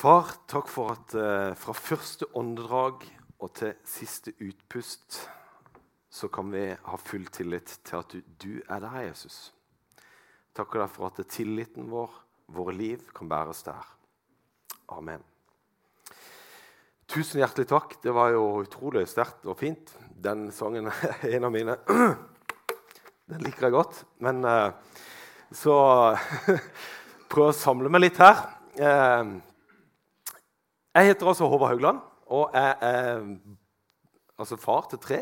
Far, takk for at eh, fra første åndedrag og til siste utpust så kan vi ha full tillit til at du, du er der, Jesus. Takker deg for at tilliten vår, våre liv, kan bæres der. Amen. Tusen hjertelig takk. Det var jo utrolig sterkt og fint. Den sangen er en av mine. Den liker jeg godt. Men eh, så prøv å samle meg litt her. Eh, jeg heter altså Håvard Haugland, og jeg er altså far til tre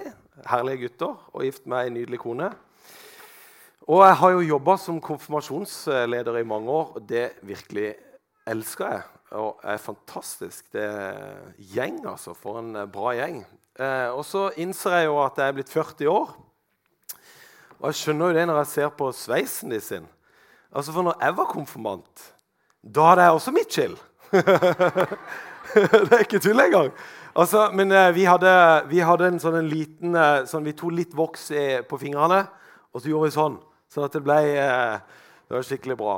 herlige gutter og gift med ei nydelig kone. Og jeg har jo jobba som konfirmasjonsleder i mange år, og det virkelig elsker jeg. Og er fantastisk. Det er gjeng, altså. For en bra gjeng. Eh, og så innser jeg jo at jeg er blitt 40 år. Og jeg skjønner jo det når jeg ser på sveisen de sin. Altså, For når jeg var konfirmant, da hadde jeg også mitt chill. det er ikke tull engang. Altså, men eh, vi, hadde, vi, hadde, en sånn en liten eh, sånn, Vi tok litt voks i, på fingrene, og så gjorde vi sånn. Sånn at det ble eh, Det var skikkelig bra.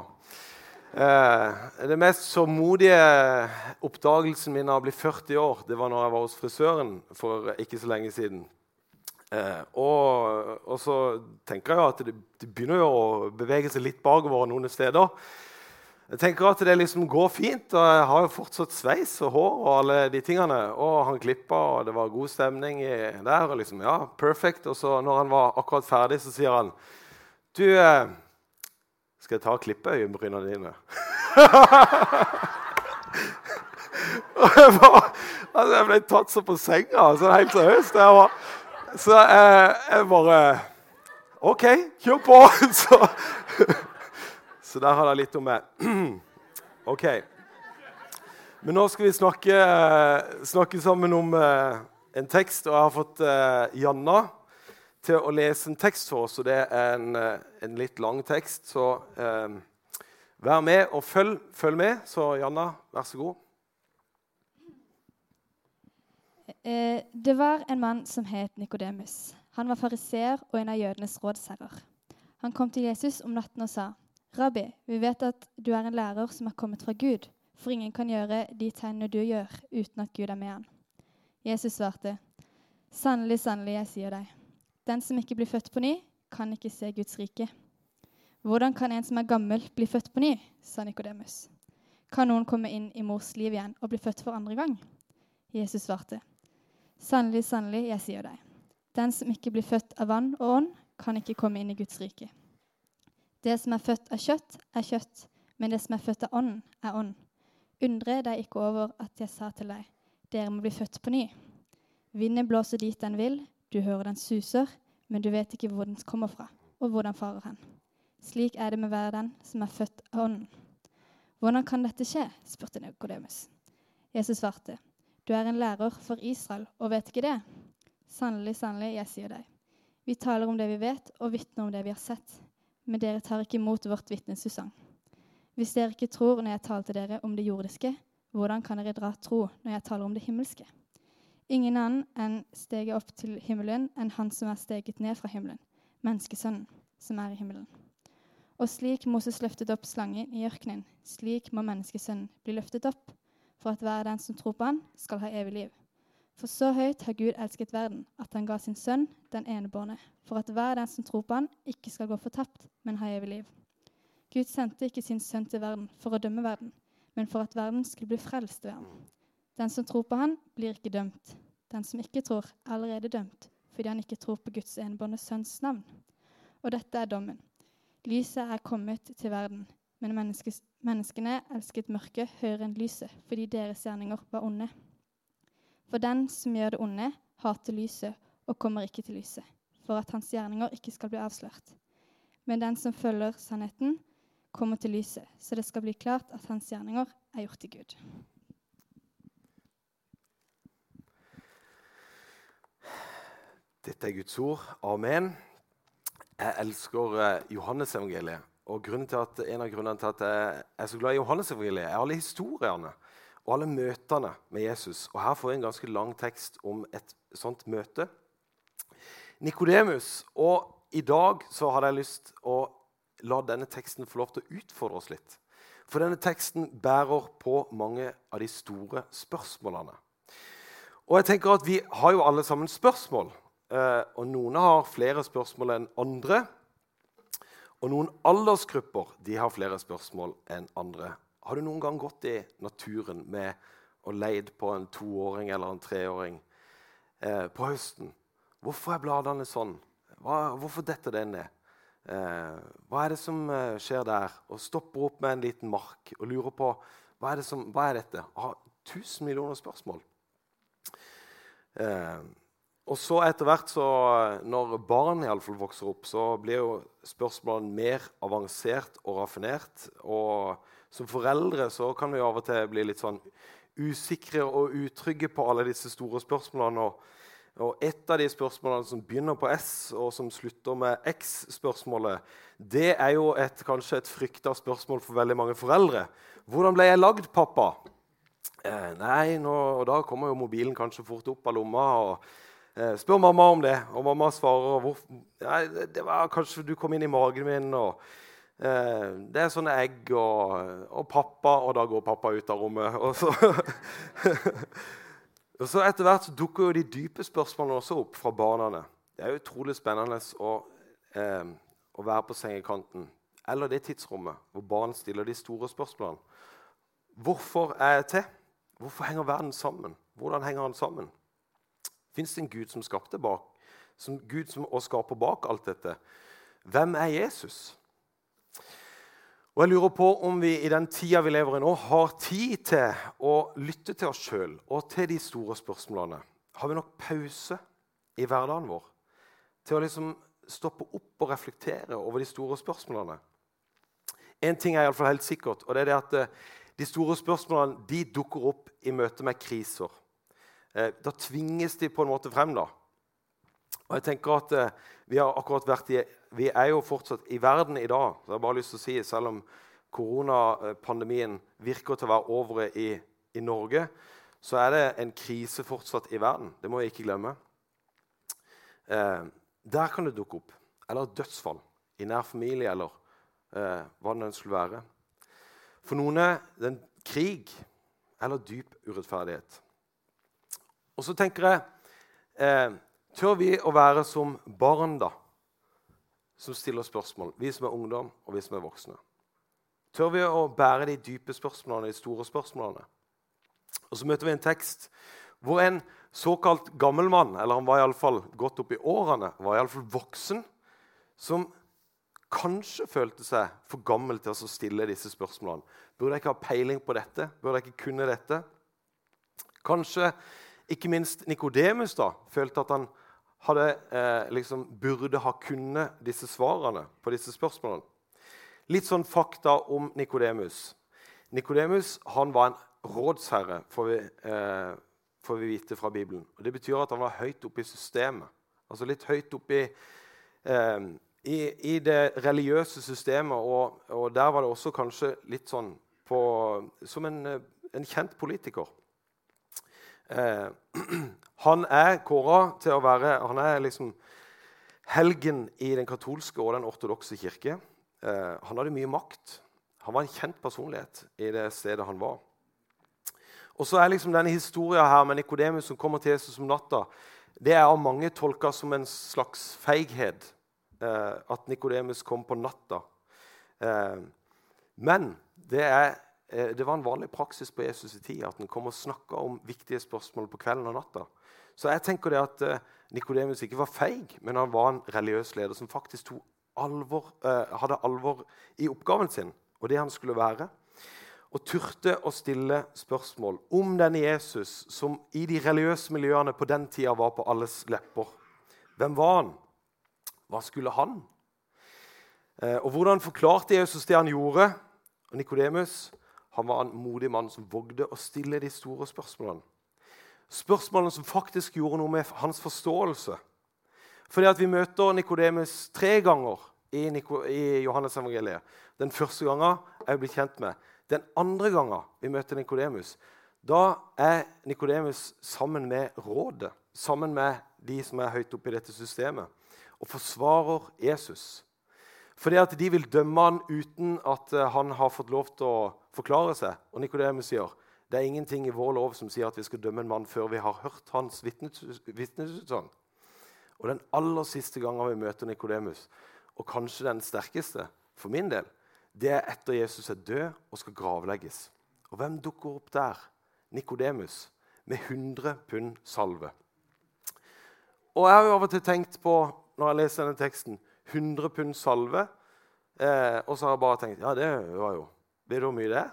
Eh, det mest sårmodige oppdagelsen min av å bli 40 år, det var når jeg var hos frisøren for ikke så lenge siden. Eh, og, og, så tenker jeg at det, det begynner å bevege seg litt bakover noen steder. Jeg tenker at det liksom går fint, og jeg har jo fortsatt sveis og hår. Og alle de tingene. Og han klippa, og det var god stemning der. og liksom, ja, perfect. Og så når han var akkurat ferdig, så sier han Du, eh, skal jeg ta og klippe øyenbrynene dine? og jeg, var, altså jeg ble tatt så på senga, altså helt seriøst. Jeg var, så jeg, jeg bare OK, kjør på! så så der har dere litt om meg. OK. Men nå skal vi snakke, snakke sammen om uh, en tekst, og jeg har fått uh, Janna til å lese en tekst for oss. og Det er en, uh, en litt lang tekst, så vær med og følg, følg, med. Så Janna, vær så god. Det var en mann som het Nikodemus. Han var fariseer og en av jødenes rådsherrer. Han kom til Jesus om natten og sa, 'Rabbi, vi vet at du er en lærer som er kommet fra Gud, for ingen kan gjøre de tegnene du gjør, uten at Gud er med han.' Jesus svarte, 'Sannelig, sannelig, jeg sier deg, den som ikke blir født på ny, kan ikke se Guds rike.' 'Hvordan kan en som er gammel, bli født på ny?' sa Nikodemus. 'Kan noen komme inn i mors liv igjen og bli født for andre gang?' Jesus svarte, 'Sannelig, sannelig, jeg sier deg, den som ikke blir født av vann og ånd, kan ikke komme inn i Guds rike.' Det som er født av kjøtt, er kjøtt, men det som er født av ånd, er ånd. Undre deg ikke over at jeg sa til deg, dere må bli født på ny. Vinden blåser dit den vil, du hører den suser, men du vet ikke hvor den kommer fra, og hvor den farer hen. Slik er det med hver den som er født av ånden. Hvordan kan dette skje? spurte Nikodemus. Jesus svarte, du er en lærer for Israel og vet ikke det? Sannelig, sannelig, jeg sier deg. Vi taler om det vi vet, og vitner om det vi har sett men dere tar ikke imot vårt vitnesutsagn. Hvis dere ikke tror når jeg taler til dere om det jordiske, hvordan kan dere dra tro når jeg taler om det himmelske? Ingen annen enn steget opp til himmelen enn han som er steget ned fra himmelen, menneskesønnen, som er i himmelen. Og slik Moses løftet opp slangen i ørkenen, slik må menneskesønnen bli løftet opp, for at hver den som tror på han, skal ha evig liv. For så høyt har Gud elsket verden, at han ga sin sønn, den enebårne, for at hver den som tror på han, ikke skal gå fortapt, men ha evig liv. Gud sendte ikke sin sønn til verden for å dømme verden, men for at verden skulle bli frelst ved ham. Den som tror på han, blir ikke dømt. Den som ikke tror, er allerede dømt, fordi han ikke tror på Guds enebårne sønns navn. Og dette er dommen. Lyset er kommet til verden, men menneskene elsket mørket høyere enn lyset, fordi deres gjerninger var onde. For den som gjør det onde, hater lyset og kommer ikke til lyset, for at hans gjerninger ikke skal bli avslørt. Men den som følger sannheten, kommer til lyset, så det skal bli klart at hans gjerninger er gjort til Gud. Dette er Guds ord. Amen. Jeg elsker eh, Johannesevangeliet. Og til at, En av grunnene til at jeg er så glad i Johannesevangeliet, er alle historiene og alle møtene med Jesus. Og Her får vi en ganske lang tekst om et sånt møte. Nikodemus. Og i dag så hadde jeg lyst å la denne teksten få lov til å utfordre oss litt. For denne teksten bærer på mange av de store spørsmålene. Og jeg tenker at Vi har jo alle sammen spørsmål. Eh, og Noen har flere spørsmål enn andre. Og noen aldersgrupper de har flere spørsmål enn andre. Har du noen gang gått i naturen med og leid på en toåring eller en treåring eh, på høsten? Hvorfor er bladene sånn? Hva, hvorfor detter det ned? Eh, hva er det som eh, skjer der? Og stopper opp med en liten mark og lurer på hva er, det som, hva er dette? Har tusen millioner spørsmål. Eh, og så etter hvert, så, når barn i alle fall vokser opp, så blir jo spørsmålene mer avansert og raffinert. Og som foreldre så kan vi av og til bli litt sånn usikre og utrygge på alle disse store spørsmålene. og og Et av de spørsmålene som begynner på S, og som slutter med X-spørsmålet, det er jo et, kanskje et frykta spørsmål for veldig mange foreldre. 'Hvordan ble jeg lagd, pappa?' Eh, nei, nå, og Da kommer jo mobilen kanskje fort opp av lomma. og eh, Spør mamma om det, og mamma svarer hvor, nei, det var kanskje du kom inn i magen min. og Det er sånne egg og, og pappa, og da går pappa ut av rommet. og så... Og så Etter hvert så dukker jo de dype spørsmålene også opp fra barna. Det er utrolig spennende å, eh, å være på sengekanten eller det tidsrommet hvor barn stiller de store spørsmålene. Hvorfor er jeg til? Hvorfor henger verden sammen? Hvordan henger den sammen? Fins det en Gud som skapte bak, som Gud som og skaper bak alt dette? Hvem er Jesus? Og jeg lurer på om vi i den tida vi lever i nå, har tid til å lytte til oss sjøl og til de store spørsmålene. Har vi nok pause i hverdagen vår til å liksom stoppe opp og reflektere over de store spørsmålene? Én ting er iallfall helt sikkert, og det er det at eh, de store spørsmålene de dukker opp i møte med kriser. Eh, da tvinges de på en måte frem. da. Og jeg tenker at eh, Vi har vært i, vi er jo fortsatt i verden i dag. så jeg har bare lyst til å si, Selv om koronapandemien virker til å være over i, i Norge, så er det en krise fortsatt i verden. Det må jeg ikke glemme. Eh, der kan det dukke opp. Eller dødsfall i nær familie, eller eh, hva det skulle være. For noen er det en krig eller dyp urettferdighet. Og så tenker jeg eh, Tør vi å være som barn, da, som stiller spørsmål? Vi som er ungdom, og vi som er voksne. Tør vi å bære de dype spørsmålene, de store spørsmålene? Og Så møter vi en tekst hvor en såkalt gammel mann, eller han var iallfall godt opp i årene, var iallfall voksen, som kanskje følte seg for gammel til å stille disse spørsmålene. Burde jeg ikke ha peiling på dette? Burde jeg ikke kunne dette? Kanskje ikke minst Nikodemus følte at han hadde, eh, liksom, burde ha kunnet disse svarene på disse spørsmålene. Litt sånn fakta om Nikodemus. Nikodemus var en rådsherre, får vi, eh, får vi, vite fra Bibelen. Og Det betyr at han var høyt oppe i systemet. Altså litt høyt oppe i, eh, i, i det religiøse systemet. Og, og, der var det også kanskje litt sånn på, som en, en kjent politiker. Eh, han er kåra til å være Han er liksom helgen i den katolske og den ortodokse kirke. Eh, han hadde mye makt. Han var en kjent personlighet i det stedet han var. Og så er liksom denne historien her med Nikodemus som kommer til Jesus om natta, det er av mange tolka som en slags feighet. Eh, at Nikodemus kom på natta. Eh, men det er det var en vanlig praksis på Jesus' i tid at han kom og snakka om viktige spørsmål på kvelden og natta. Så jeg tenker det at eh, Nikodemus ikke var feig, men han var en religiøs leder som faktisk alvor, eh, hadde alvor i oppgaven sin og det han skulle være. Og turte å stille spørsmål om denne Jesus som i de religiøse miljøene på den tida var på alles lepper. Hvem var han? Hva skulle han? Og hvordan forklarte Jesus det han gjorde? Og Nikodemus han var en modig mann som vågde å stille de store spørsmålene. Spørsmålene som faktisk gjorde noe med hans forståelse. Fordi at Vi møter Nikodemus tre ganger i, Nico, i Johannes evangeliet. Den første gangen er vi blitt kjent med. Den andre gangen vi møter Nikodemus, da er Nikodemus sammen med rådet, sammen med de som er høyt oppe i dette systemet, og forsvarer Jesus. Fordi at de vil dømme han uten at eh, han har fått lov til å forklare seg. Og Nikodemus sier det er ingenting i vår lov som sier at vi skal dømme en mann før vi har hørt hans vitnesutsagn. Og den aller siste gangen vi møter Nikodemus, og kanskje den sterkeste for min del, det er etter Jesus er død og skal gravlegges. Og hvem dukker opp der? Nikodemus med 100 pund salve. Og jeg har jo av og til tenkt på når jeg leser denne teksten 100 pund salve. Eh, og så har jeg bare tenkt ja, det var jo Vet du hvor mye det er?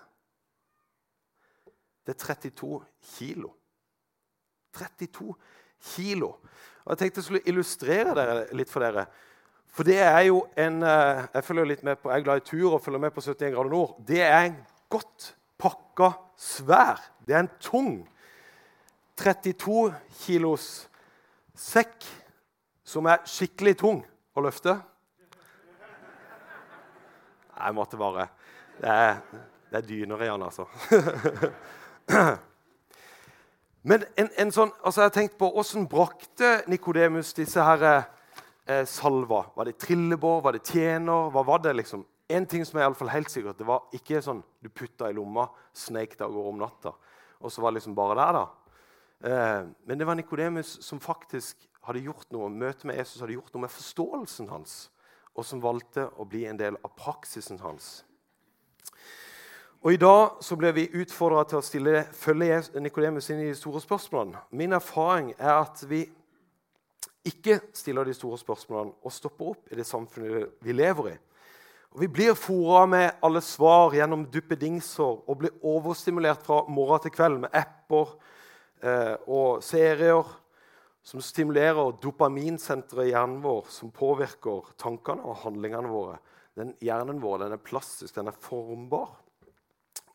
Det er 32 kilo. 32 kilo. Og Jeg tenkte jeg skulle illustrere det litt for dere. For det er jo en eh, Jeg følger litt med på, jeg er glad i tur og følger med på 71 grader nord. Det er en godt pakka svær. Det er en tung 32 kilos sekk som er skikkelig tung å løfte. Jeg måtte bare Det er, det er dyner i altså. Men en, en sånn, altså jeg har tenkt på Hvordan brakte Nikodemus disse her, eh, salva? Var det trillebår? Var det tjener? Hva var det? liksom? En ting som er i alle fall helt sikkert, det var ikke sånn du putta i lomma, sneik deg av gårde om natta, og så var det liksom bare der. da. Eh, men det var Nikodemus som faktisk hadde gjort noe møtet med Jesus hadde gjort noe med forståelsen hans, og som valgte å bli en del av praksisen hans. Og I dag så ble vi utfordra til å stille, følge Nikodemus inn i de store spørsmålene. Min erfaring er at vi ikke stiller de store spørsmålene og stopper opp i det samfunnet vi lever i. Og Vi blir fora med alle svar gjennom duppedingser og blir overstimulert fra morgen til kveld med apper eh, og serier som stimulerer dopaminsenteret i hjernen vår, som påvirker tankene og handlingene våre. Den Hjernen vår den er plastisk, den er formbar.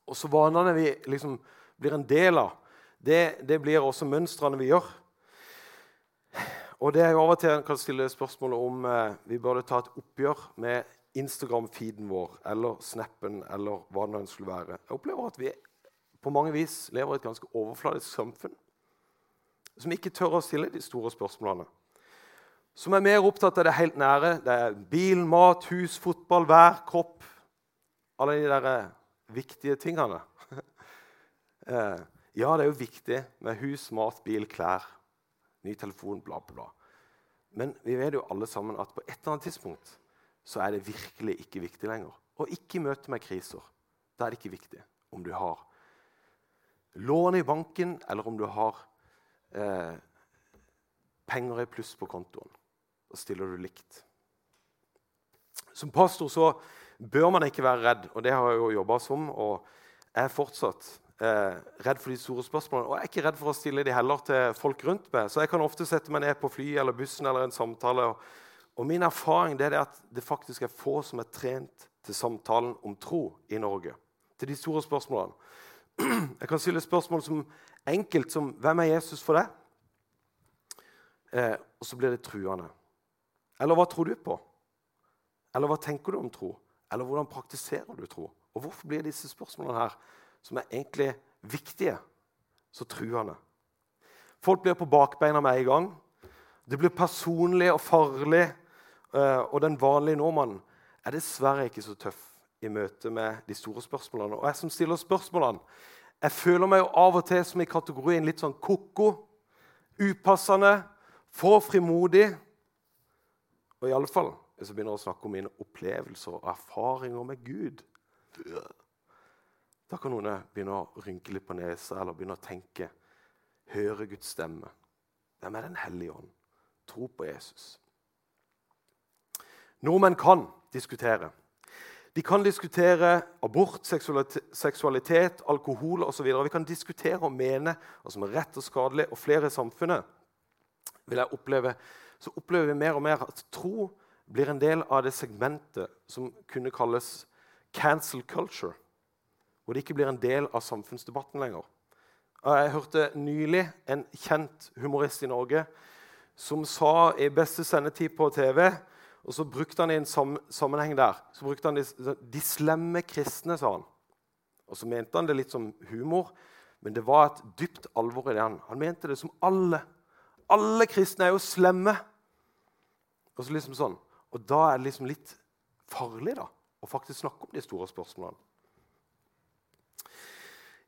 Og så vanene vi liksom blir en del av, det, det blir også mønstrene vi gjør. Og det er jo Av og til en kan stille spørsmål om eh, vi burde ta et oppgjør med Instagram-feeden vår eller Snappen eller hva det nå skulle være. Jeg opplever at vi på mange vis lever i et ganske overfladisk samfunn som ikke tør å stille de store spørsmålene. Som er mer opptatt av det helt nære. Det er bil, mat, hus, fotball, vær, kropp. Alle de der eh, viktige tingene. Eh, ja, det er jo viktig med hus, mat, bil, klær, ny telefon, bla, bla. Men vi vet jo alle sammen at på et eller annet tidspunkt så er det virkelig ikke viktig lenger. Og ikke møte med kriser. Da er det ikke viktig om du har lån i banken, eller om du har eh, penger er pluss på kontoen. Da stiller du likt. Som pastor så bør man ikke være redd, og det har jeg jo jobba som. Og jeg er fortsatt eh, redd for de store spørsmålene. Og jeg er ikke redd for å stille de heller til folk rundt meg. Så jeg kan ofte sette meg ned på fly eller bussen eller en samtale. Og, og min erfaring er at det faktisk er få som er trent til samtalen om tro i Norge. Til de store spørsmålene. Jeg kan stille spørsmål som enkelt som 'Hvem er Jesus for deg?' Eh, og så blir det truende. Eller 'Hva tror du på?' Eller 'Hva tenker du om tro?' Eller hvordan praktiserer du tro? Og hvorfor blir disse spørsmålene her, som er egentlig viktige, så truende? Folk blir på bakbeina med en gang. Det blir personlig og farlig. Eh, og den vanlige nordmannen er dessverre ikke så tøff i møte med de store spørsmålene. Og jeg som stiller spørsmålene, jeg føler meg jo av og til som i kategorien litt sånn ko-ko. Upassende, for frimodig. Og i alle fall hvis jeg begynner å snakke om mine opplevelser og erfaringer med Gud Da kan noen begynne å rynke litt på nesa eller begynne å tenke. Høre Guds stemme. Hvem er Den hellige ånd? Tro på Jesus. Nordmenn kan diskutere. De kan diskutere abort, seksualitet, alkohol osv. Vi kan diskutere og mene hva som er rett og skadelig. Og flere i samfunnet vil jeg oppleve, så opplever vi mer og mer at tro blir en del av det segmentet som kunne kalles cancel culture. Hvor det ikke blir en del av samfunnsdebatten lenger. Jeg hørte nylig en kjent humorist i Norge som sa i beste sendetid på TV og så brukte han i en sammenheng der så brukte han de, de slemme kristne, sa han. Og så mente han det litt som humor, men det var et dypt alvor i det. Han, han mente det som alle. Alle kristne er jo slemme. Og så liksom sånn. Og da er det liksom litt farlig da, å faktisk snakke om de store spørsmålene.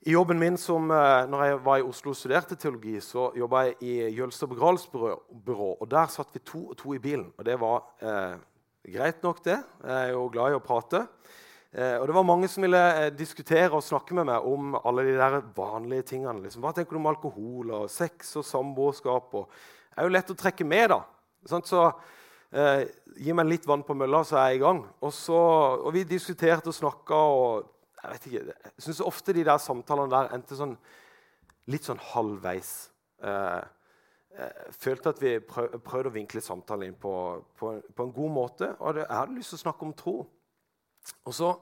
I jobben min som, eh, når jeg var i Oslo og studerte teologi, så jobba jeg i Jølster begravelsesbyrå. og Der satt vi to og to i bilen. Og det var eh, greit nok, det. Jeg er jo glad i å prate. Eh, og det var mange som ville eh, diskutere og snakke med meg om alle de der vanlige tingene. Liksom. Hva tenker du om alkohol og sex og samboerskap? Det er jo lett å trekke med, da. Sånn, så eh, gi meg litt vann på mølla, så er jeg i gang. Og, så, og vi diskuterte og snakka og jeg vet ikke, jeg syns ofte de der samtalene der endte sånn litt sånn halvveis. Eh, eh, følte at vi prøv, prøvde å vinkle samtalen inn på, på, på, en god måte. Og jeg hadde lyst til å snakke om tro. Og så,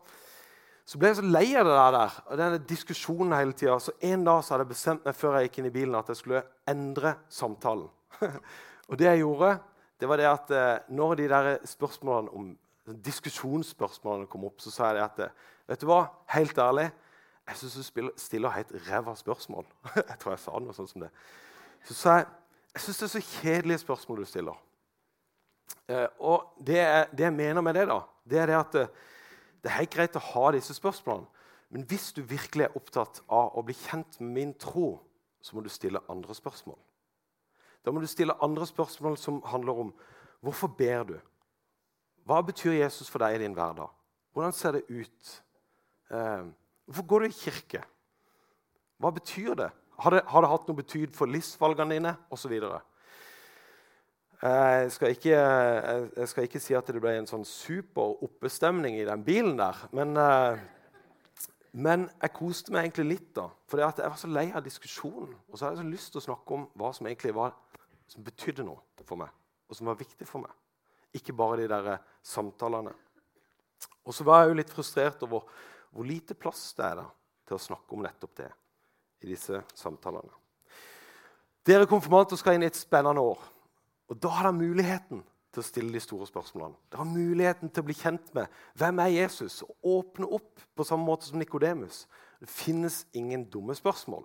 så ble jeg så lei av det der, og denne diskusjonen hele tida. Så en dag så hadde jeg bestemt meg før jeg gikk inn i bilen, at jeg skulle endre samtalen. og det jeg gjorde, det var det at eh, når de der spørsmålene om diskusjonsspørsmålene kom opp, så sa jeg at Vet du hva? Helt ærlig, jeg syns du stiller helt ræva spørsmål. jeg tror jeg sa noe sånt som det. Så sa jeg jeg syns det er så kjedelige spørsmål du stiller. Eh, og det, det, jeg mener med det, da, det er det at eh, det er helt greit å ha disse spørsmålene. Men hvis du virkelig er opptatt av å bli kjent med min tro, så må du stille andre spørsmål. Da må du stille andre spørsmål som handler om hvorfor ber du? Hva betyr Jesus for deg i din hverdag? Hvordan ser det ut? Eh, hvorfor går du i kirke? Hva betyr det? Har det, har det hatt noe betyd for livsvalgene dine? Og så jeg, skal ikke, jeg skal ikke si at det ble en sånn super oppestemning i den bilen der. Men, eh, men jeg koste meg egentlig litt, da. For jeg var så lei av diskusjonen. Og så hadde jeg så lyst til å snakke om hva som egentlig var, som betydde noe for meg, og som var viktig for meg. Ikke bare de der samtalene. Og så var jeg jo litt frustrert over hvor lite plass det er da, til å snakke om nettopp det i disse samtalene. Dere konfirmanter skal inn i et spennende år. Og Da har dere muligheten til å stille de store spørsmålene. Dere har muligheten til å bli kjent med hvem er Jesus, og åpne opp på samme måte som Nikodemus. Det finnes ingen dumme spørsmål.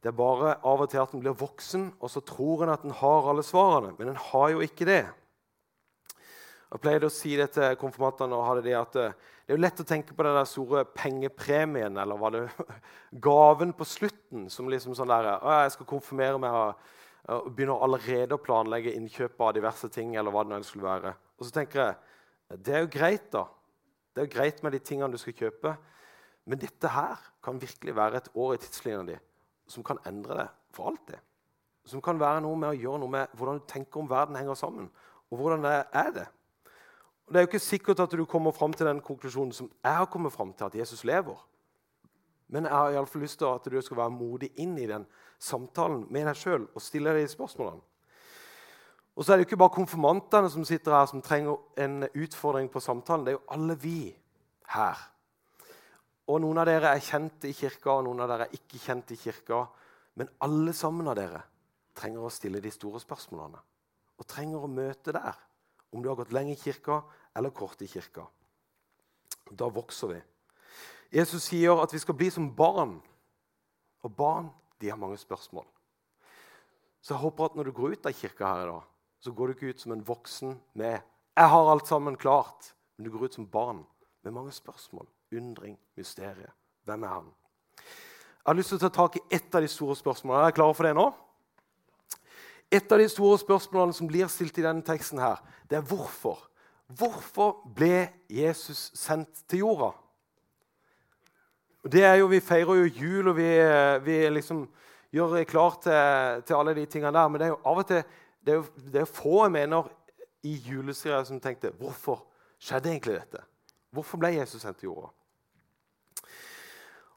Det er bare av og til at en blir voksen, og så tror en at en har alle svarene. Men en har jo ikke det. Jeg pleide å si det til konfirmantene. og hadde det at det er jo lett å tenke på den der store pengepremien, eller var det gaven på slutten? Som liksom sånn der, jeg skal konfirmere meg og begynner allerede å planlegge innkjøp av diverse ting. eller hva det nå skulle være. Og så tenker jeg det er jo greit, da. Det er jo greit med de tingene du skal kjøpe. Men dette her kan virkelig være et år i tidslinja di som kan endre det for alltid. Som kan være noe med å gjøre noe med hvordan du tenker om verden henger sammen. Og hvordan det er det. Og Det er jo ikke sikkert at du kommer fram til den konklusjonen som jeg har kommet fram til, at Jesus lever. Men jeg har i alle fall lyst til at du skal være modig inn i den samtalen med deg sjøl og stille deg spørsmålene. Og så er det jo ikke bare konfirmantene som sitter her som trenger en utfordring på samtalen. Det er jo alle vi her. Og Noen av dere er kjent i kirka, og noen av dere er ikke kjent i kirka. Men alle sammen av dere trenger å stille de store spørsmålene og trenger å møte der om du har gått lenge i kirka eller kort i kirka. Da vokser vi. Jesus sier at vi skal bli som barn. Og barn de har mange spørsmål. Så jeg håper at når du går ut av kirka her i dag, så går du ikke ut som en voksen med 'Jeg har alt sammen klart', men du går ut som barn med mange spørsmål. Undring, mysterie. Hvem er han? Jeg har lyst til å ta tak i ett av de store spørsmålene. Er dere klare for det nå? Et av de store spørsmålene som blir stilt i denne teksten, her, det er hvorfor. Hvorfor ble Jesus sendt til jorda? Og det er jo, Vi feirer jo jul, og vi, vi liksom gjør klar til, til, alle de tingene der. Men det er jo av og til det er, jo, det er få jeg mener i juleserien som tenkte hvorfor skjedde egentlig dette? Hvorfor ble Jesus sendt til jorda?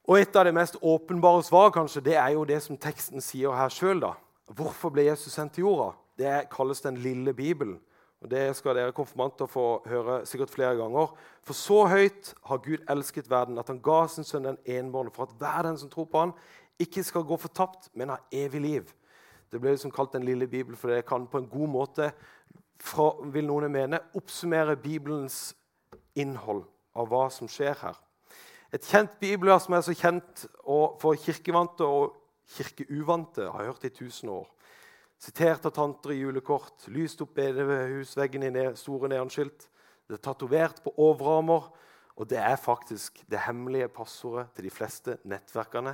Og Et av de mest åpenbare svar kanskje, det er jo det som teksten sier her sjøl. Hvorfor ble Jesus sendt til jorda? Det kalles Den lille Bibelen. Og Det skal dere konfirmanter få høre sikkert flere ganger. For så høyt har Gud elsket verden at han ga sin sønn den enbårne for at hver den som tror på han, ikke skal gå fortapt, men ha evig liv. Det ble liksom kalt Den lille Bibel, for det kan på en god måte fra, vil noen mene, oppsummere Bibelens innhold av hva som skjer her. Et kjent bibelvers som er så kjent for kirkevante og kirkeuvante har jeg hørt i tusen år. Sitert av tanter i julekort, lyst opp bedehusveggen i store neonskilt. Det er tatovert på overarmer Og det er faktisk det hemmelige passordet til de fleste nettverkene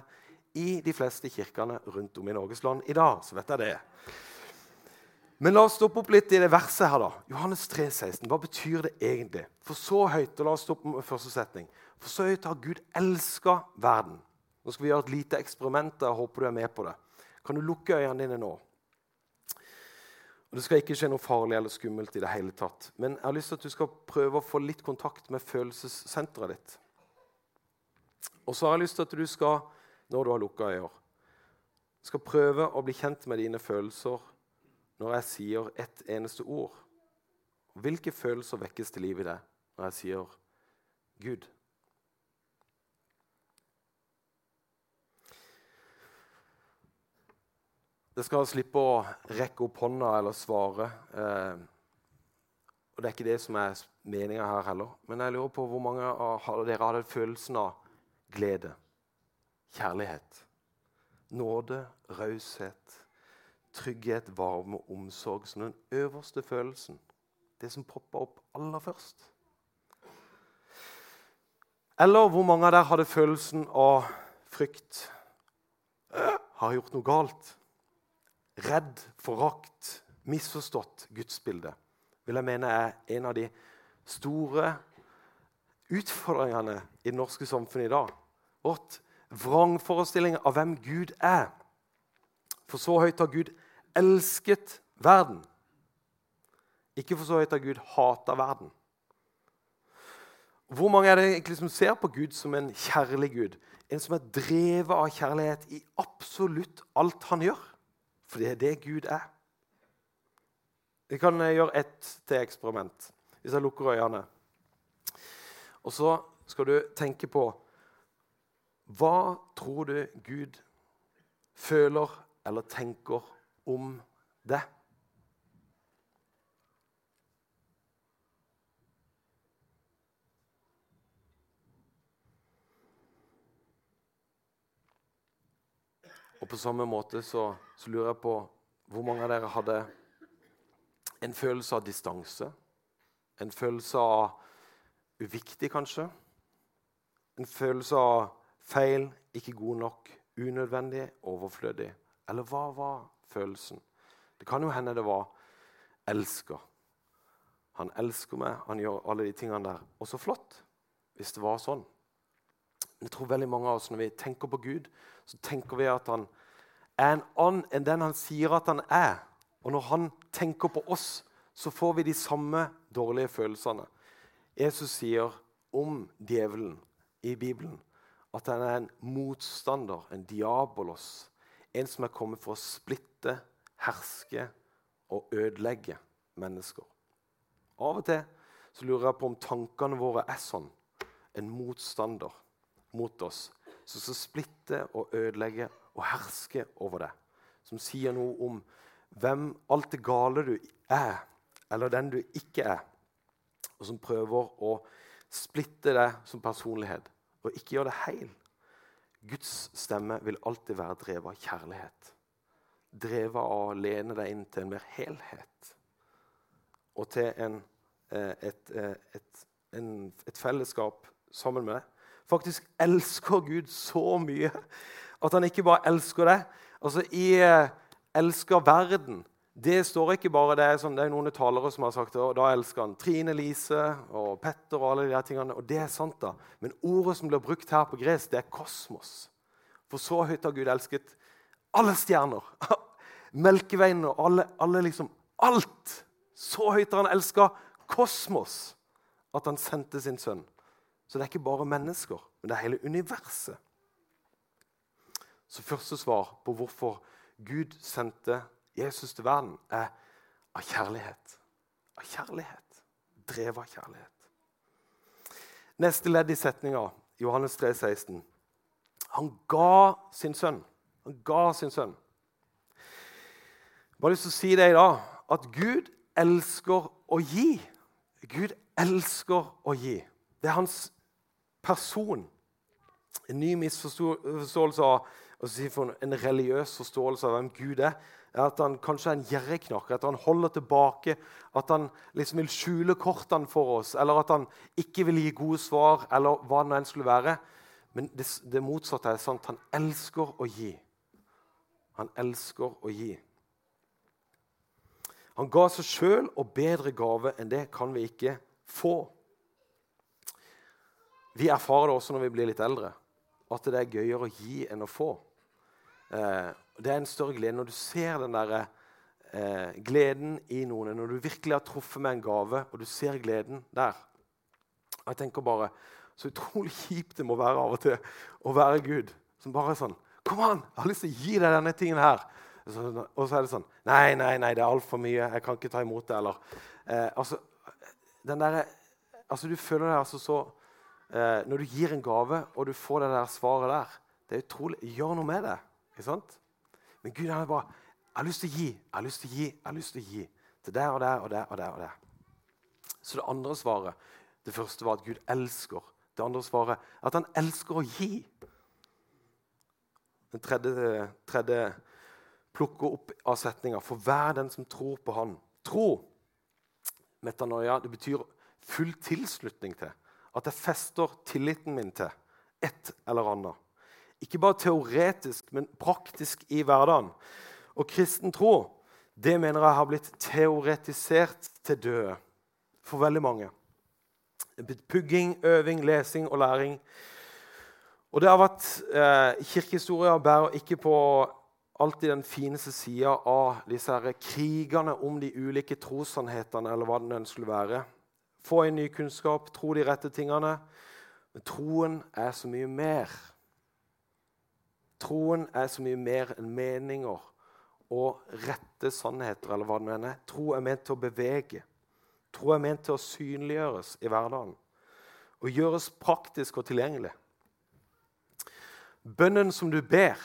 i de fleste kirkene rundt om i Norges land i dag. Så vet jeg det. Men la oss stoppe opp litt i det verset her. da. Johannes 3, 16. Hva betyr det egentlig? For så høyt og la oss stoppe med første setning. For så høyt har Gud elska verden. Nå skal vi gjøre et lite eksperiment. Jeg håper du er med på det. Kan du lukke øynene dine nå? Og Det skal ikke skje noe farlig eller skummelt i det hele tatt. Men jeg har lyst til at du skal prøve å få litt kontakt med følelsessenteret ditt. Og så har jeg lyst til at du skal, når du har lukka øyne, skal prøve å bli kjent med dine følelser når jeg sier ett eneste ord. Hvilke følelser vekkes til liv i deg når jeg sier Gud? Det skal slippe å rekke opp hånda eller svare. Eh, og Det er ikke det som er meninga her heller. Men jeg lurer på hvor mange av dere hadde følelsen av glede, kjærlighet, nåde, raushet, trygghet, varme og omsorg som den øverste følelsen. Det som popper opp aller først. Eller hvor mange av dere hadde følelsen av frykt? Har jeg gjort noe galt? Redd, forakt, misforstått gudsbilde vil jeg mene er en av de store utfordringene i det norske samfunnet i dag. Vårt vrangforestilling av hvem Gud er. For så høyt har Gud elsket verden. Ikke for så høyt har Gud hata verden. Hvor mange er det egentlig som ser på Gud som en kjærlig Gud? En som er drevet av kjærlighet i absolutt alt han gjør? For det er det Gud er. Vi kan eh, gjøre ett til eksperiment, hvis jeg lukker øynene. Og så skal du tenke på Hva tror du Gud føler eller tenker om det? Og på samme måte så, så, lurer jeg på hvor mange av dere hadde en følelse av distanse? En følelse av uviktig, kanskje? En følelse av feil, ikke god nok, unødvendig, overflødig? Eller hva var følelsen? Det kan jo hende det var 'elsker'. Han elsker meg, han gjør alle de tingene der. Og så flott hvis det var sånn. Men jeg tror veldig mange av oss når vi tenker på Gud, så tenker vi at han er en annen enn den han sier at han er. Og når han tenker på oss, så får vi de samme dårlige følelsene. Jesus sier om djevelen i Bibelen at han er en motstander, en diabolos. En som er kommet for å splitte, herske og ødelegge mennesker. Av og til så lurer jeg på om tankene våre er sånn. En motstander mot oss som skal splitte og ødelegge og herske over deg. Som sier noe om hvem alt det gale du er, eller den du ikke er. Og som prøver å splitte deg som personlighet og ikke gjøre det heil. Guds stemme vil alltid være drevet av kjærlighet. Drevet av å lene deg inn til en mer helhet og til en, eh, et, et, eh, et, en, et fellesskap sammen med deg faktisk elsker Gud så mye at han ikke bare elsker deg. Altså, I eh, 'elsker verden' det står ikke bare det. Sånn, det er noen talere som har sagt det, og da elsker han Trine Lise og Petter og alle de der tingene. Og det er sant, da. Men ordet som blir brukt her på gresk, det er kosmos. For så høyt har Gud elsket alle stjerner. Melkeveien og alle, alle liksom Alt! Så høyt har han elska kosmos at han sendte sin sønn. Så det er ikke bare mennesker, men det er hele universet. Så første svar på hvorfor Gud sendte Jesus til verden, er av kjærlighet. Av kjærlighet. Drevet av kjærlighet. Neste ledd i setninga, Johannes 3, 16. Han ga sin sønn. Han ga sin sønn. Jeg har lyst til å si det i dag, at Gud elsker å gi. Gud elsker å gi. Det er hans person. En ny misforståelse av en religiøs forståelse av hvem Gud er, er at han kanskje er en gjerrigknark, at han holder tilbake, at han liksom vil skjule kortene for oss, eller at han ikke vil gi gode svar, eller hva det enn skulle være. Men det, det motsatte er sant. Han elsker å gi. Han elsker å gi. Han ga seg sjøl og bedre gave enn det kan vi ikke få. Vi erfarer det også når vi blir litt eldre, at det er gøyere å gi enn å få. Eh, det er en større glede når du ser den der, eh, gleden i noen. Når du virkelig har truffet med en gave, og du ser gleden der. Jeg tenker bare, Så utrolig kjipt det må være av og til å være Gud. Som bare er sånn Kom an! Jeg har lyst til å gi deg denne tingen her. Så, og så er det sånn Nei, nei, nei, det er altfor mye. Jeg kan ikke ta imot det. Eller eh, altså, den der, altså, Du føler deg altså så eh, Når du gir en gave, og du får det der svaret der Det er utrolig Gjør noe med det. Ikke sant? Men Gud han er bare Jeg har lyst til å gi, jeg har lyst til å gi, jeg har lyst til å gi. Til der og der og der og der. og der. Så det andre svaret Det første var at Gud elsker. Det andre svaret er at han elsker å gi. Den tredje, tredje plukker opp av setninga. For hver den som tror på Han. Tro, metanoia, det betyr full tilslutning til. At jeg fester tilliten min til et eller annet. Ikke bare teoretisk, men praktisk i hverdagen. Og kristen tro det mener jeg har blitt teoretisert til døde for veldig mange. Pugging, øving, lesing og læring. Og det har vært eh, Kirkehistoria bærer ikke på alltid den fineste sida av disse her krigene om de ulike trossannhetene, eller hva den skulle være. Få en ny kunnskap, tro de rette tingene. Men troen er så mye mer. Troen er så mye mer enn meninger og rette sannheter. eller hva det er. Tro er ment til å bevege. Tro er ment til å synliggjøres i hverdagen og gjøres praktisk og tilgjengelig. Bønnen som du ber,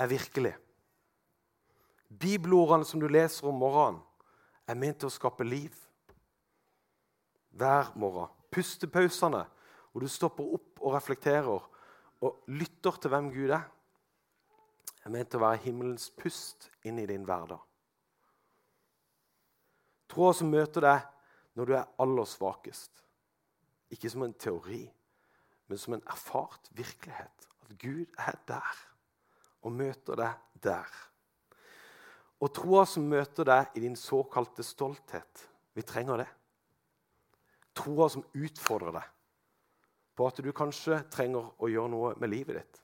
er virkelig. Bibelordene som du leser om morgenen, er ment til å skape liv. Hver morgen. Pustepausene, hvor du stopper opp og reflekterer og lytter til hvem Gud er, er ment å være himmelens pust inn i din hverdag. Troa som møter deg når du er aller svakest. Ikke som en teori, men som en erfart virkelighet. At Gud er der og møter deg der. Og troa som møter deg i din såkalte stolthet. Vi trenger det. Troa som utfordrer deg på at du kanskje trenger å gjøre noe med livet ditt.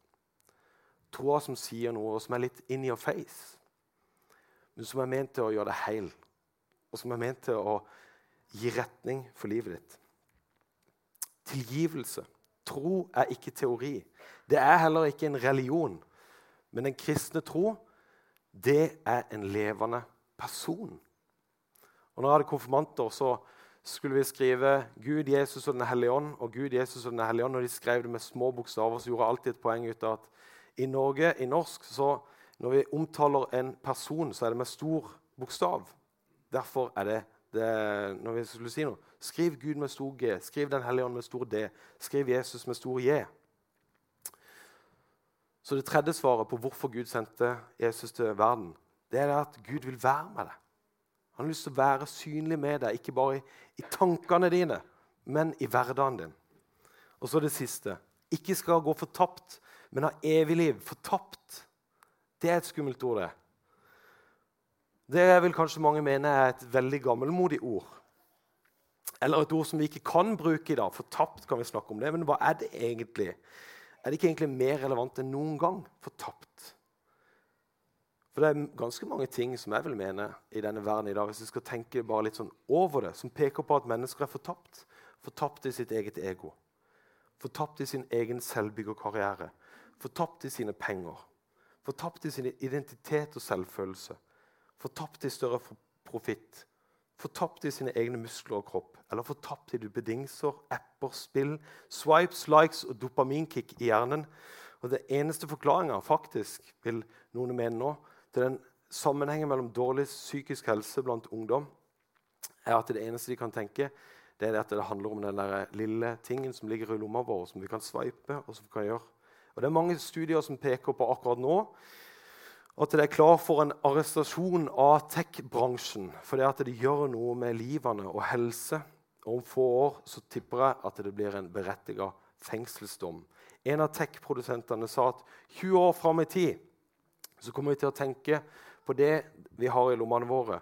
Troa som sier noe som er litt in your face, men som er ment til å gjøre deg heil, og som er ment til å gi retning for livet ditt. Tilgivelse. Tro er ikke teori. Det er heller ikke en religion. Men den kristne tro, det er en levende person. Og når jeg hadde konfirmanter, så skulle vi skrive Gud, Jesus og Den hellige ånd. Og Gud, Jesus og Den hellige ånd, når de skrev det med små bokstaver, så gjorde jeg alltid et poeng ut av at i Norge, i norsk, så når vi omtaler en person, så er det med stor bokstav. Derfor er det, det Når vi skulle si noe Skriv Gud med stor G. Skriv Den hellige ånd med stor D. Skriv Jesus med stor J. Så det tredje svaret på hvorfor Gud sendte Jesus til verden, det er at Gud vil være med deg. Han har lyst til å være synlig med deg, ikke bare i, tankene dine, men i hverdagen din. Og så det siste. Ikke skal gå fortapt, men ha evig liv. Fortapt. Det er et skummelt ord, det. Det vil kanskje mange mene er et veldig gammelmodig ord. Eller et ord som vi ikke kan bruke i dag. Fortapt kan vi snakke om det, men hva er det egentlig? Er det ikke egentlig mer relevant enn noen gang? Fortapt. For det er ganske mange ting som jeg vil mene i denne verden i dag, hvis vi skal tenke bare litt sånn over det, som peker på at mennesker er fortapt. Fortapt i sitt eget ego. Fortapt i sin egen selvbyggerkarriere. Fortapt i sine penger. Fortapt i sin identitet og selvfølelse. Fortapt i større profitt. Fortapt i sine egne muskler og kropp. Eller fortapt i duppedingser, apper, spill, swipes, likes og dopaminkick i hjernen. Og det eneste forklaringa faktisk, vil noen mene nå, til den sammenhengen mellom dårlig psykisk helse blant ungdom er at det eneste de kan tenke, det er at det handler om den der lille tingen som ligger i lomma vår, som vi kan sveipe og som vi kan gjøre. Og Det er mange studier som peker på akkurat nå at det er klar for en arrestasjon av tech-bransjen. For det at det gjør noe med livene og helse. Og om få år så tipper jeg at det blir en berettiga fengselsdom. En av tech-produsentene sa at 20 år fram i tid så kommer vi til å tenke på det vi har i lommene våre,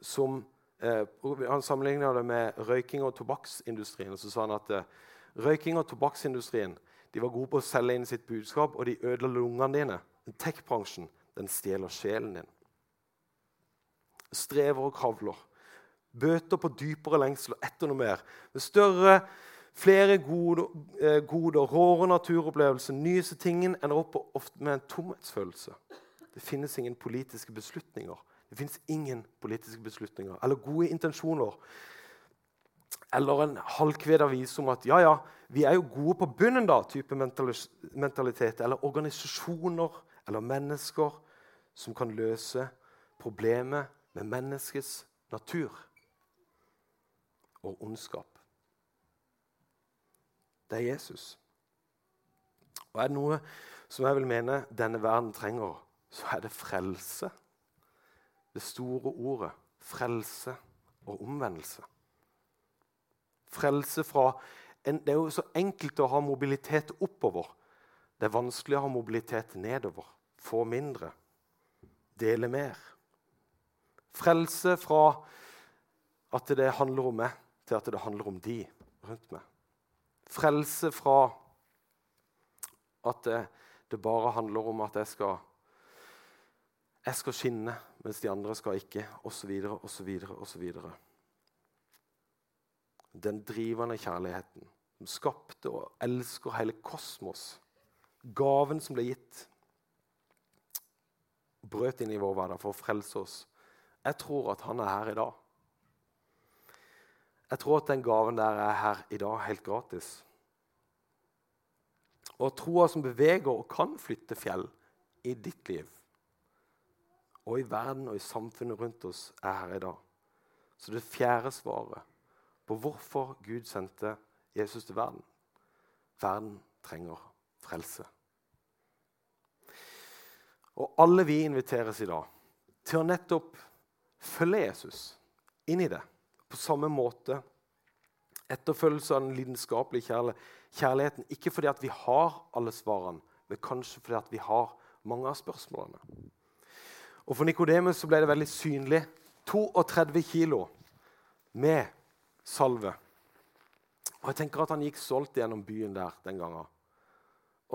som eh, Han sammenligna det med røyking- og tobakksindustrien. og så sa han at eh, Røyking- og tobakksindustrien de var gode på å selge inn sitt budskap, og de ødela lungene dine. Tech-bransjen den stjeler sjelen din. Strever og kravler. Bøter på dypere lengsel og etter noe mer. Med større, flere gode, eh, goder, råere naturopplevelser, nyeste tingen ender opp med en tomhetsfølelse. Det finnes ingen politiske beslutninger. Det finnes ingen politiske beslutninger eller gode intensjoner. Eller en halvkved avis om at ja, ja, vi er jo gode på bunnen, da, type mentalitet. Eller organisasjoner eller mennesker som kan løse problemet med menneskets natur og ondskap. Det er Jesus. Og er det noe som jeg vil mene denne verden trenger, så er det frelse. Det store ordet frelse og omvendelse. Frelse fra en, Det er jo så enkelt å ha mobilitet oppover. Det er vanskelig å ha mobilitet nedover. Få mindre dele mer. Frelse fra at det handler om meg, til at det handler om de rundt meg. Frelse fra at det, det bare handler om at jeg skal, jeg skal skinne, mens de andre skal ikke, osv., osv., osv. Den drivende kjærligheten som skapte og elsker hele kosmos. Gaven som ble gitt brøt inn i vår hverdag for å frelse oss. Jeg tror at han er her i dag. Jeg tror at den gaven der er her i dag helt gratis. Og troa som beveger og kan flytte fjell i ditt liv og i verden og i samfunnet rundt oss, er her i dag. Så det fjerde svaret på hvorfor Gud sendte Jesus til verden Verden trenger frelse. Og alle vi inviteres i dag til å nettopp følge Jesus inn i det. På samme måte etterfølgelse av den lidenskapelige kjærligheten. Ikke fordi vi har alle svarene, men kanskje fordi vi har mange av spørsmålene. Og For Nikodemus ble det veldig synlig. 32 kilo med salve. Og jeg tenker at Han gikk stolt gjennom byen der den gangen.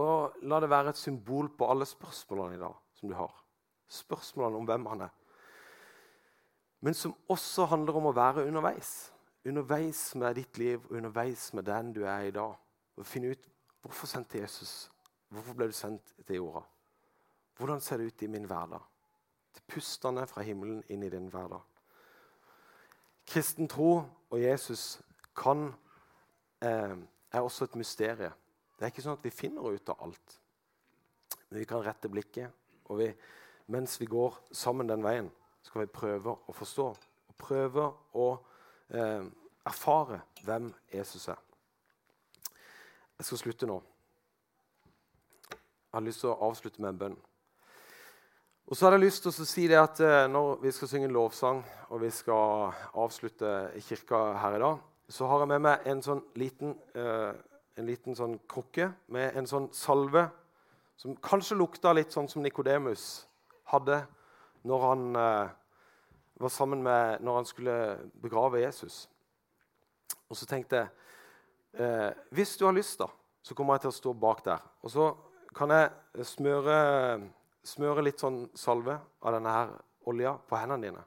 Og La det være et symbol på alle spørsmålene i dag som du har. Spørsmålene om hvem han er. Men som også handler om å være underveis. Underveis med ditt liv underveis med den du er i dag. Og finne ut hvorfor sendte Jesus Hvorfor ble du sendt til jorda? Hvordan ser det ut i min hverdag? Til pustene fra himmelen inn i din hverdag. Kristen tro og Jesus kan, eh, er også et mysterium. Det er ikke sånn at vi finner ut av alt. Men vi kan rette blikket og vi, mens vi går sammen den veien, skal vi prøve å forstå og prøve å eh, erfare hvem Jesus er. Jeg skal slutte nå. Jeg har lyst til å avslutte med en bønn. Og så hadde jeg lyst til å si det at eh, Når vi skal synge en lovsang og vi skal avslutte kirka her i dag, så har jeg med meg en sånn liten, eh, en liten sånn krukke med en sånn salve som kanskje lukta litt sånn som Nikodemus hadde når han eh, var sammen med når han skulle begrave Jesus. Og så tenkte jeg Hvis du har lyst, da, så kommer jeg til å stå bak der. Og så kan jeg smøre, smøre litt sånn salve av denne her olja på hendene dine.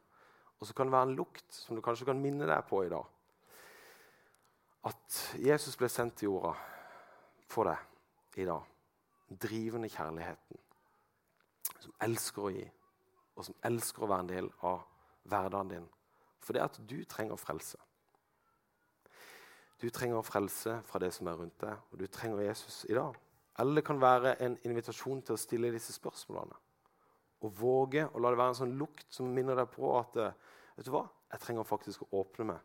Og så kan det være en lukt som du kanskje kan minne deg på i dag. At Jesus ble sendt til jorda for deg i dag drivende kjærligheten, som elsker å gi, og som elsker å være en del av hverdagen din. For det at du trenger frelse. Du trenger frelse fra det som er rundt deg, og du trenger Jesus i dag. Eller det kan være en invitasjon til å stille disse spørsmålene. Og våge å la det være en sånn lukt som minner deg på at vet du hva? jeg trenger faktisk å åpne meg.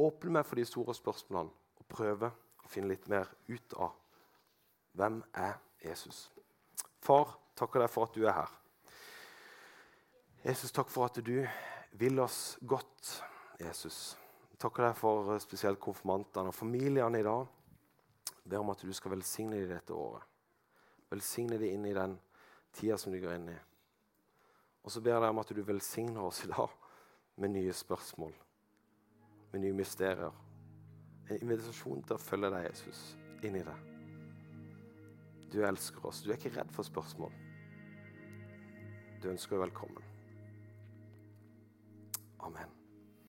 Åpne meg for de store spørsmålene og prøve å finne litt mer ut av hvem er Jesus. Far, takker deg for at du er her. Jesus, takk for at du vil oss godt, Jesus. Takker deg for eh, spesielt konfirmantene og familiene i dag. Ber om at du skal velsigne dem dette året. Velsigne dem inn i den tida som de går inn i. Og så ber jeg deg om at du velsigner oss i dag med nye spørsmål, med nye mysterier. En invitasjon til å følge deg, Jesus, inn i det. Du elsker oss. Du er ikke redd for spørsmål. Du ønsker velkommen. Amen.